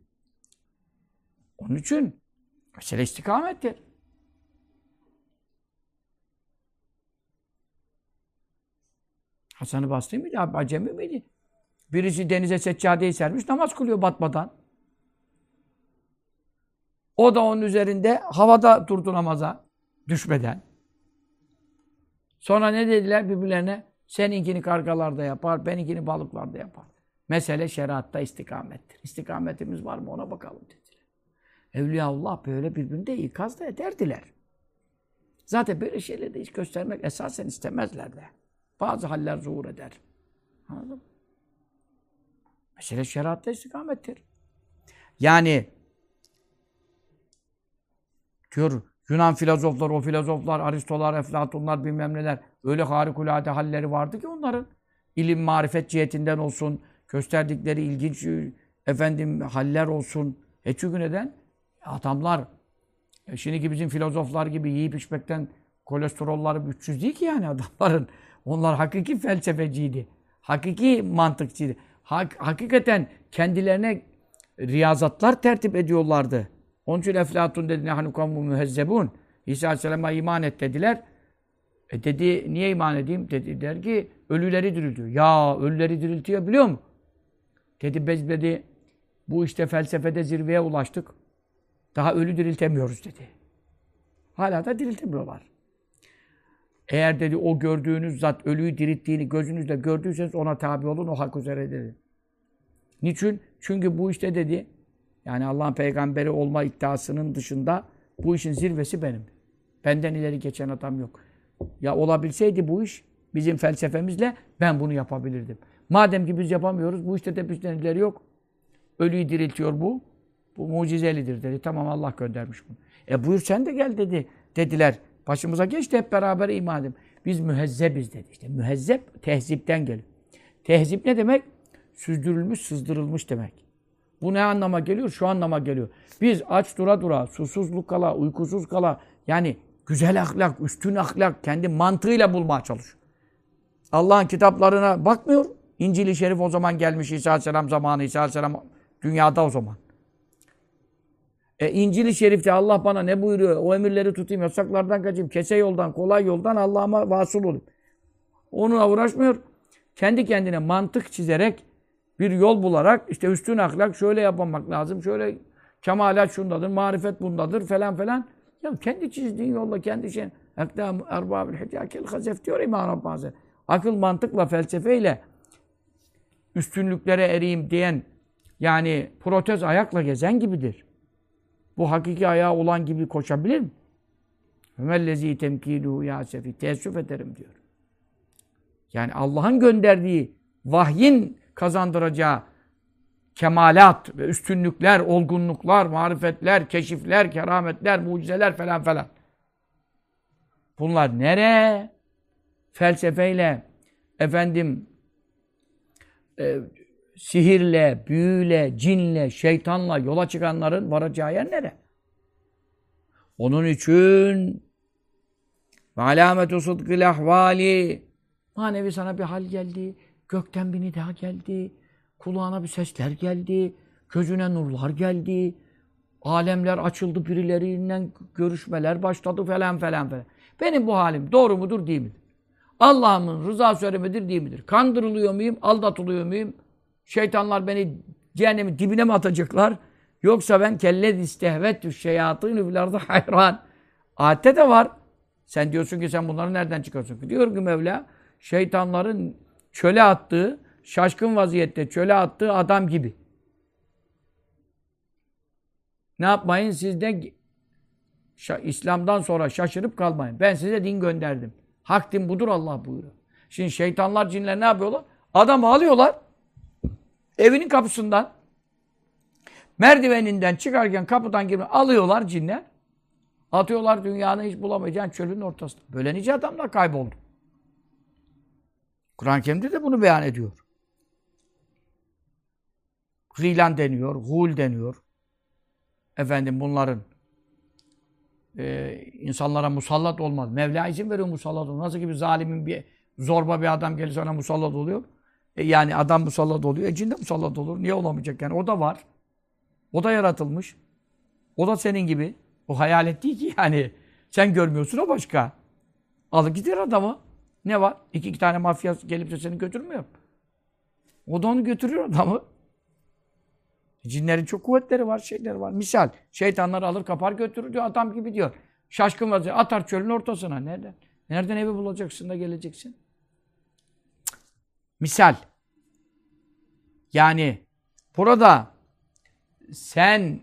A: onun için mesele istikamettir. Hasan-ı Basri miydi? Acemi miydi? Birisi denize seccadeyi sermiş, namaz kılıyor batmadan. O da onun üzerinde havada durdu namaza düşmeden. Sonra ne dediler birbirlerine? Seninkini kargalarda yapar, benimkini balıklarda yapar. Mesele şeriatta istikamettir. İstikametimiz var mı ona bakalım dediler. Evliyaullah böyle birbirinde ikaz da ederdiler. Zaten böyle şeyleri de hiç göstermek esasen istemezler de. Bazı haller zuhur eder. Anladın mı? Mesele şeriatta istikamettir. Yani diyor Yunan filozoflar, o filozoflar, Aristolar, Eflatunlar bilmem neler öyle harikulade halleri vardı ki onların ilim, marifet cihetinden olsun, gösterdikleri ilginç efendim haller olsun. E çünkü neden? Adamlar e şimdiki bizim filozoflar gibi yiyip içmekten kolesterolları 300 değil ki yani adamların. Onlar hakiki felsefeciydi. Hakiki mantıkçıydı. Hak, hakikaten kendilerine riyazatlar tertip ediyorlardı. Onun için Eflatun dedi nehanu kavmu mühezzebun. İsa Aleyhisselam'a iman et dediler. E dedi niye iman edeyim? Dedi der ki ölüleri diriltiyor. Ya ölüleri diriltiyor biliyor mu? Dedi biz dedi bu işte felsefede zirveye ulaştık. Daha ölü diriltemiyoruz dedi. Hala da diriltemiyorlar. Eğer dedi o gördüğünüz zat ölüyü dirilttiğini gözünüzle gördüyseniz ona tabi olun o hak üzere dedi. Niçin? Çünkü bu işte dedi yani Allah'ın peygamberi olma iddiasının dışında bu işin zirvesi benim. Benden ileri geçen adam yok. Ya olabilseydi bu iş bizim felsefemizle ben bunu yapabilirdim. Madem ki biz yapamıyoruz bu işte de bizden ileri yok. Ölüyü diriltiyor bu. Bu mucizelidir dedi. Tamam Allah göndermiş bunu. E buyur sen de gel dedi. Dediler. Başımıza geçti hep beraber iman edelim. Biz mühezzebiz dedi. İşte mühezzep tehzipten geliyor. Tehzip ne demek? Süzdürülmüş, sızdırılmış demek. Bu ne anlama geliyor? Şu anlama geliyor. Biz aç dura dura, susuzluk kala, uykusuz kala, yani güzel ahlak, üstün ahlak, kendi mantığıyla bulmaya çalışıyor. Allah'ın kitaplarına bakmıyor. İncil-i Şerif o zaman gelmiş İsa Aleyhisselam zamanı, İsa Aleyhisselam dünyada o zaman. E, İncil-i Şerif'te Allah bana ne buyuruyor? O emirleri tutayım, yasaklardan kaçayım, kese yoldan, kolay yoldan Allah'ıma vasıl olayım. Onunla uğraşmıyor. Kendi kendine mantık çizerek bir yol bularak işte üstün ahlak şöyle yapmak lazım, şöyle kemalat şundadır, marifet bundadır falan falan. Ya kendi çizdiğin yolla kendi şey. Ekdam erbabil hikakel hazef diyor İmam Rabbani. Akıl mantıkla, felsefeyle üstünlüklere ereyim diyen yani protez ayakla gezen gibidir. Bu hakiki ayağı olan gibi koşabilir mi? Femellezi temkiluhu ya sefi. Teessüf ederim diyor. Yani Allah'ın gönderdiği vahyin kazandıracağı kemalat ve üstünlükler, olgunluklar, marifetler, keşifler, kerametler, mucizeler falan falan. Bunlar nere? Felsefeyle, efendim, e, sihirle, büyüyle, cinle, şeytanla yola çıkanların varacağı yer nere? Onun için ve alametu sıdkil ahvali manevi sana bir hal geldi, gökten bir nida geldi, kulağına bir sesler geldi, gözüne nurlar geldi, alemler açıldı, birileriyle görüşmeler başladı falan falan falan. Benim bu halim doğru mudur değil midir? Allah'ımın rızası öyle değil midir? Kandırılıyor muyum, aldatılıyor muyum? Şeytanlar beni cehennemin dibine mi atacaklar? Yoksa ben kellet istehvettü şeyatînü fil ardı hayran. Ayette de var. Sen diyorsun ki sen bunları nereden çıkarıyorsun? Diyor ki Mevla şeytanların çöle attığı, şaşkın vaziyette çöle attığı adam gibi. Ne yapmayın? Siz de İslam'dan sonra şaşırıp kalmayın. Ben size din gönderdim. Hak din budur Allah buyuruyor. Şimdi şeytanlar, cinler ne yapıyorlar? Adamı alıyorlar. Evinin kapısından merdiveninden çıkarken kapıdan gibi alıyorlar cinler. Atıyorlar dünyanın hiç bulamayacağın çölün ortasında. Böyle nice adamlar kayboldu. Kur'an-ı Kerim'de de bunu beyan ediyor. Rilan deniyor, hul deniyor. Efendim bunların e, insanlara musallat olmaz. Mevla izin veriyor musallat olmaz. Nasıl gibi zalimin bir zorba bir adam gelirse ona musallat oluyor. E yani adam musallat oluyor. E cin de musallat olur. Niye olamayacak yani? O da var. O da yaratılmış. O da senin gibi. O hayalet değil ki yani. Sen görmüyorsun o başka. Alıp gider adamı. Ne var? İki, iki tane mafya gelip de seni götürmüyor. O da onu götürüyor adamı. Cinlerin çok kuvvetleri var, şeyleri var. Misal, şeytanları alır kapar götürür diyor, adam gibi diyor. Şaşkın vaziyette atar çölün ortasına. Nereden? Nereden evi bulacaksın da geleceksin? Misal. Yani burada sen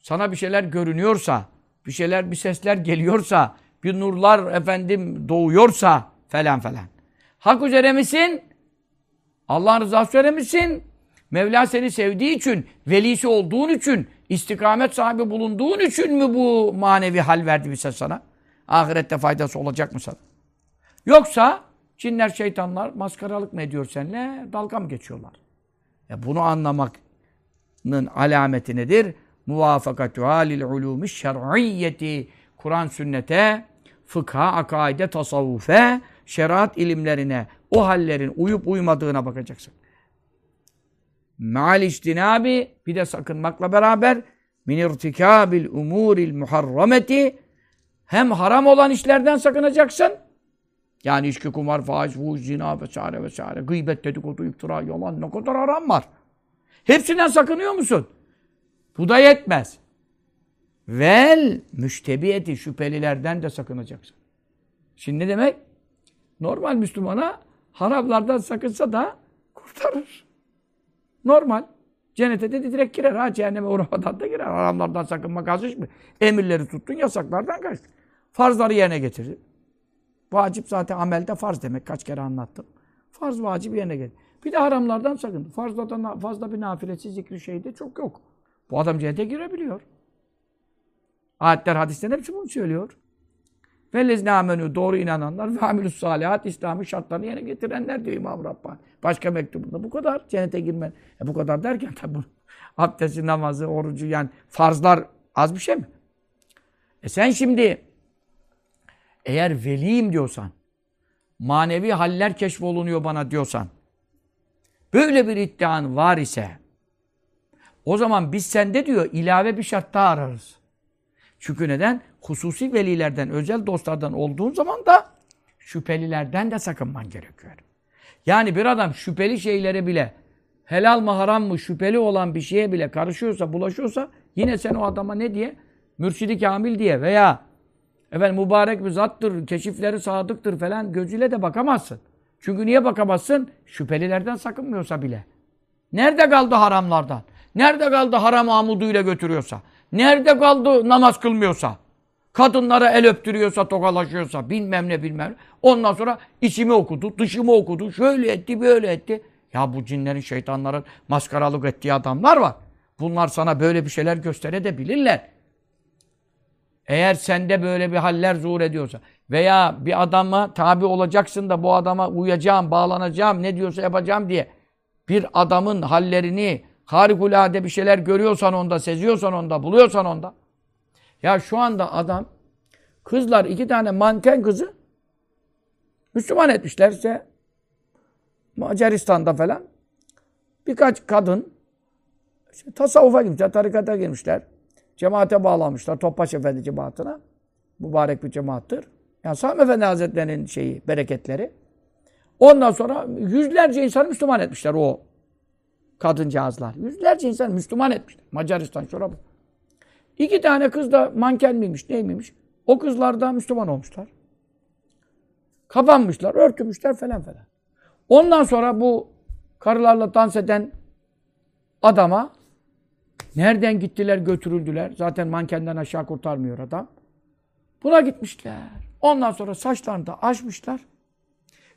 A: sana bir şeyler görünüyorsa, bir şeyler, bir sesler geliyorsa, bir nurlar efendim doğuyorsa falan falan. Hak üzere misin? Allah'ın rızası üzere misin? Mevla seni sevdiği için, velisi olduğun için, istikamet sahibi bulunduğun için mi bu manevi hal verdi bize sana? Ahirette faydası olacak mı sana? Yoksa cinler, şeytanlar maskaralık mı ediyor seninle? Dalga mı geçiyorlar? E bunu anlamanın alameti nedir? Muvafakatü halil ulûmü şer'iyyeti. Kur'an sünnete, fıkha, akaide, tasavvufe, şeriat ilimlerine, o hallerin uyup uymadığına bakacaksın. Me'al iştinabi bir de sakınmakla beraber min irtikabil umuril muharrameti hem haram olan işlerden sakınacaksın. Yani içki, kumar, faiz, fuhuş, zina vesaire vesaire. Gıybet, dedikodu, iftira, yalan ne kadar haram var. Hepsinden sakınıyor musun? Bu da yetmez. Vel müştebiyeti şüphelilerden de sakınacaksın. Şimdi ne demek? Normal Müslümana haramlardan sakınsa da kurtarır. Normal. Cennete de direkt girer. Ha cehenneme uğramadan da girer. Haramlardan sakınma azış mı? Emirleri tuttun, yasaklardan kaçtın. Farzları yerine getirdin. Vacip zaten amelde farz demek. Kaç kere anlattım. Farz vacip yerine getir. Bir de haramlardan sakın. Fazladan fazla bir nafilesi zikri şeyde çok yok. Bu adam cennete girebiliyor. Ayetler, hadisler hepsi bunu söylüyor. Vellezine amenü doğru inananlar ve amilus salihat İslam'ın şartlarını yerine getirenler diyor İmam Rabbani. Başka mektubunda bu kadar cennete girmen. E bu kadar derken tabi bu abdesti, namazı, orucu yani farzlar az bir şey mi? E sen şimdi eğer veliyim diyorsan, manevi haller keşfolunuyor bana diyorsan, böyle bir iddian var ise, o zaman biz sende diyor ilave bir şart daha ararız. Çünkü neden? Hususi velilerden, özel dostlardan olduğun zaman da şüphelilerden de sakınman gerekiyor. Yani bir adam şüpheli şeylere bile helal mı haram mı şüpheli olan bir şeye bile karışıyorsa, bulaşıyorsa yine sen o adama ne diye? Mürşidi kamil diye veya efendim mübarek bir zattır, keşifleri sadıktır falan gözüyle de bakamazsın. Çünkü niye bakamazsın? Şüphelilerden sakınmıyorsa bile. Nerede kaldı haramlardan? Nerede kaldı haram amuduyla götürüyorsa? Nerede kaldı namaz kılmıyorsa? Kadınlara el öptürüyorsa, tokalaşıyorsa, bilmem ne bilmem. Ondan sonra içimi okudu, dışımı okudu, şöyle etti, böyle etti. Ya bu cinlerin, şeytanların maskaralık ettiği adamlar var. Bunlar sana böyle bir şeyler gösterebilirler. Eğer sende böyle bir haller zuhur ediyorsa veya bir adama tabi olacaksın da bu adama uyacağım, bağlanacağım, ne diyorsa yapacağım diye bir adamın hallerini harikulade bir şeyler görüyorsan onda, seziyorsan onda, buluyorsan onda. Ya şu anda adam kızlar iki tane manken kızı Müslüman etmişler işte Macaristan'da falan birkaç kadın işte, tasavvufa girmişler, tarikata girmişler. Cemaate bağlanmışlar. Topbaş Efendi cemaatine. Mübarek bir cemaattır. Yani Sami Efendi Hazretleri'nin şeyi, bereketleri. Ondan sonra yüzlerce insanı Müslüman etmişler o kadıncağızlar. Yüzlerce insan Müslüman etmişler. Macaristan şurada. İki tane kız da manken miymiş, neymiş? O kızlar da Müslüman olmuşlar. Kapanmışlar, örtülmüşler falan falan. Ondan sonra bu karılarla dans eden adama nereden gittiler, götürüldüler. Zaten mankenden aşağı kurtarmıyor adam. Buna gitmişler. Ondan sonra saçlarını da açmışlar.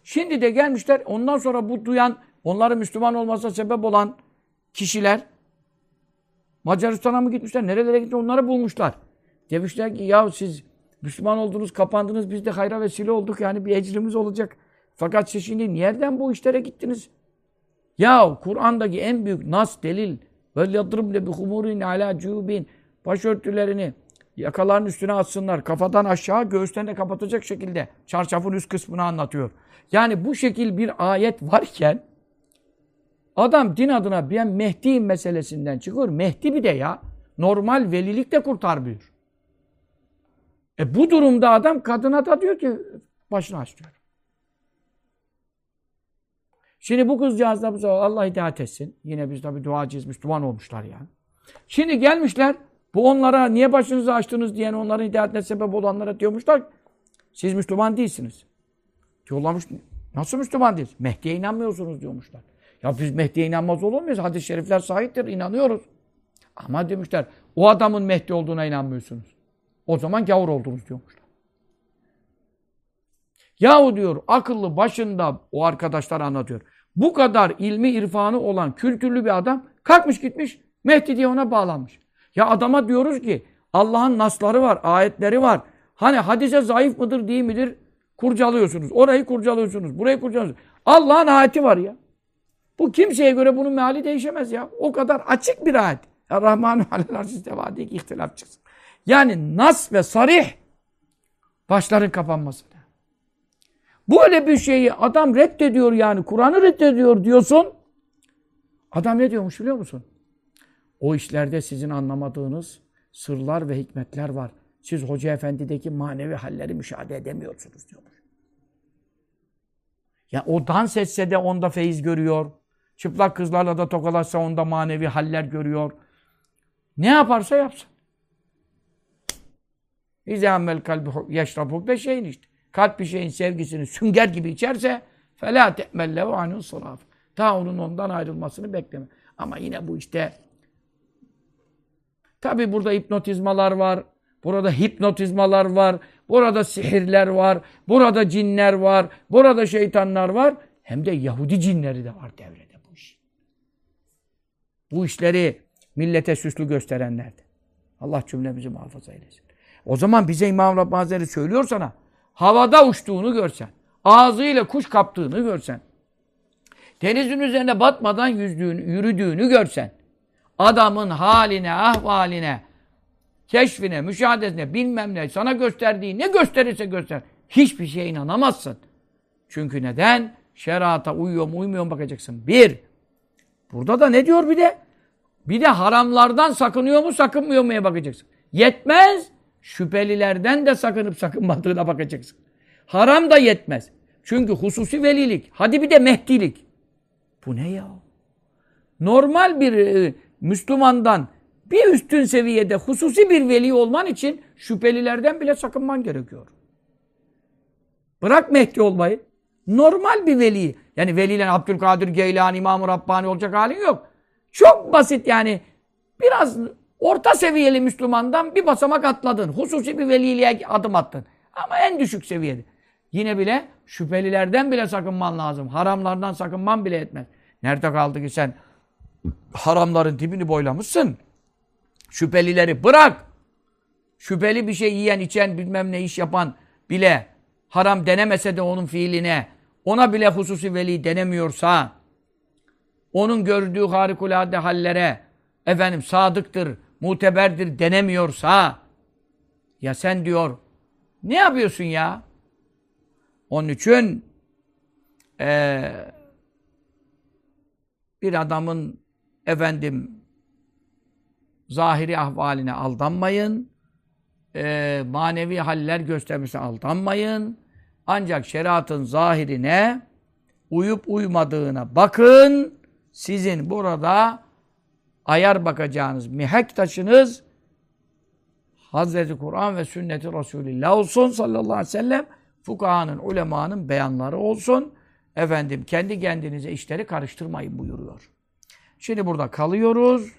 A: Şimdi de gelmişler. Ondan sonra bu duyan, onların Müslüman olmasına sebep olan kişiler Macaristan'a mı gitmişler? Nerelere gitmişler? Onları bulmuşlar. Demişler ki ya siz Müslüman oldunuz, kapandınız. Biz de hayra vesile olduk. Yani bir ecrimiz olacak. Fakat siz şimdi nereden bu işlere gittiniz? Ya Kur'an'daki en büyük nas, delil ve yadribne bi humurin ala cubin başörtülerini yakaların üstüne atsınlar. Kafadan aşağı göğüsten kapatacak şekilde çarşafın üst kısmını anlatıyor. Yani bu şekil bir ayet varken adam din adına ben Mehdi'yim meselesinden çıkıyor. Mehdi bir de ya. Normal velilik de kurtarmıyor. E bu durumda adam kadına da diyor ki başını aç diyor. Şimdi bu kızcağız da bu sefer Allah hidayet etsin. Yine biz tabi duacıyız, Müslüman olmuşlar yani. Şimdi gelmişler, bu onlara niye başınızı açtınız diyen onların hidayetine sebep olanlara diyormuşlar siz Müslüman değilsiniz. Diyorlarmış, nasıl Müslüman değiliz? Mehdi'ye inanmıyorsunuz diyormuşlar. Ya biz Mehdi'ye inanmaz olur muyuz? Hadis-i şerifler sahiptir, inanıyoruz. Ama demişler, o adamın Mehdi olduğuna inanmıyorsunuz. O zaman gavur oldunuz diyormuşlar. Yahu diyor akıllı başında o arkadaşlar anlatıyor. Bu kadar ilmi irfanı olan kültürlü bir adam kalkmış gitmiş Mehdi diye ona bağlanmış. Ya adama diyoruz ki Allah'ın nasları var, ayetleri var. Hani hadise zayıf mıdır değil midir kurcalıyorsunuz. Orayı kurcalıyorsunuz, burayı kurcalıyorsunuz. Allah'ın ayeti var ya. Bu kimseye göre bunun meali değişemez ya. O kadar açık bir ayet. Rahmanu alel arşisteva diye ihtilaf çıksın. Yani nas ve sarih başların kapanması. Böyle bir şeyi adam reddediyor yani. Kur'an'ı reddediyor diyorsun. Adam ne diyormuş biliyor musun? O işlerde sizin anlamadığınız sırlar ve hikmetler var. Siz Hoca Efendi'deki manevi halleri müşahede edemiyorsunuz diyormuş. Ya o dans etse de onda feyiz görüyor. Çıplak kızlarla da tokalaşsa onda manevi haller görüyor. Ne yaparsa yapsın. İzâmmel kalbi yeşrabu beşeyn işte. Kalp bir şeyin sevgisini sünger gibi içerse felâ te'mellehu anhu saraf. Ta onun ondan ayrılmasını bekleme. Ama yine bu işte tabi burada hipnotizmalar var. Burada hipnotizmalar var. Burada sihirler var. Burada cinler var. Burada şeytanlar var. Hem de Yahudi cinleri de var devrede bu iş. Bu işleri millete süslü gösterenler de. Allah cümlemizi muhafaza eylesin. O zaman bize İmam Rabbani Hazretleri söylüyor sana. Havada uçtuğunu görsen. Ağzıyla kuş kaptığını görsen. Denizin üzerine batmadan yüzdüğünü, yürüdüğünü görsen. Adamın haline, ahvaline, keşfine, müşahadesine, bilmem ne, sana gösterdiği ne gösterirse göster. Hiçbir şeye inanamazsın. Çünkü neden? Şerata uyuyor mu uymuyor mu bakacaksın. Bir. Burada da ne diyor bir de? Bir de haramlardan sakınıyor mu sakınmıyor muya bakacaksın. Yetmez. Şüphelilerden de sakınıp sakınmadığına bakacaksın. Haram da yetmez. Çünkü hususi velilik. Hadi bir de mehdilik. Bu ne ya? Normal bir e, Müslümandan bir üstün seviyede hususi bir veli olman için şüphelilerden bile sakınman gerekiyor. Bırak Mehdi olmayı. Normal bir veli. Yani veliyle Abdülkadir Geylani, İmam-ı Rabbani olacak halin yok. Çok basit yani. Biraz orta seviyeli Müslümandan bir basamak atladın. Hususi bir veliliğe adım attın. Ama en düşük seviyede. Yine bile şüphelilerden bile sakınman lazım. Haramlardan sakınman bile etmez. Nerede kaldı ki sen haramların dibini boylamışsın. Şüphelileri bırak. Şüpheli bir şey yiyen, içen, bilmem ne iş yapan bile haram denemese de onun fiiline, ona bile hususi veli denemiyorsa, onun gördüğü harikulade hallere, efendim sadıktır, muteberdir denemiyorsa, ya sen diyor, ne yapıyorsun ya? Onun için ee, bir adamın efendim zahiri ahvaline aldanmayın. E, manevi haller göstermesine aldanmayın. Ancak şeriatın zahirine uyup uymadığına bakın. Sizin burada ayar bakacağınız mihek taşınız Hazreti Kur'an ve sünneti Resulillah olsun sallallahu aleyhi ve sellem fukahanın, ulemanın beyanları olsun. Efendim kendi kendinize işleri karıştırmayın buyuruyor. Şimdi burada kalıyoruz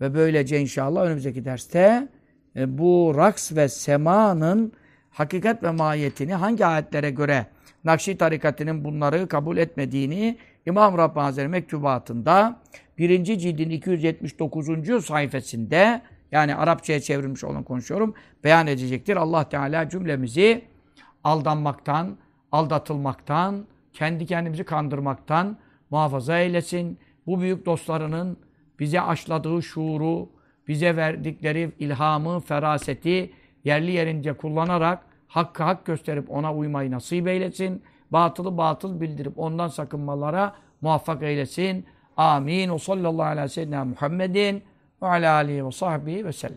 A: ve böylece inşallah önümüzdeki derste e, bu raks ve semanın hakikat ve mahiyetini hangi ayetlere göre Nakşi tarikatının bunları kabul etmediğini İmam Rabbani Hazretleri mektubatında 1. cildin 279. sayfasında yani Arapçaya çevrilmiş olan konuşuyorum beyan edecektir. Allah Teala cümlemizi aldanmaktan, aldatılmaktan, kendi kendimizi kandırmaktan muhafaza eylesin. Bu büyük dostlarının bize aşladığı şuuru, bize verdikleri ilhamı, feraseti yerli yerince kullanarak hakkı hak gösterip ona uymayı nasip eylesin. Batılı batıl bildirip ondan sakınmalara muvaffak eylesin. Amin. O sallallahu aleyhi ve sellem Muhammedin ve ala alihi ve sahbihi ve sellem.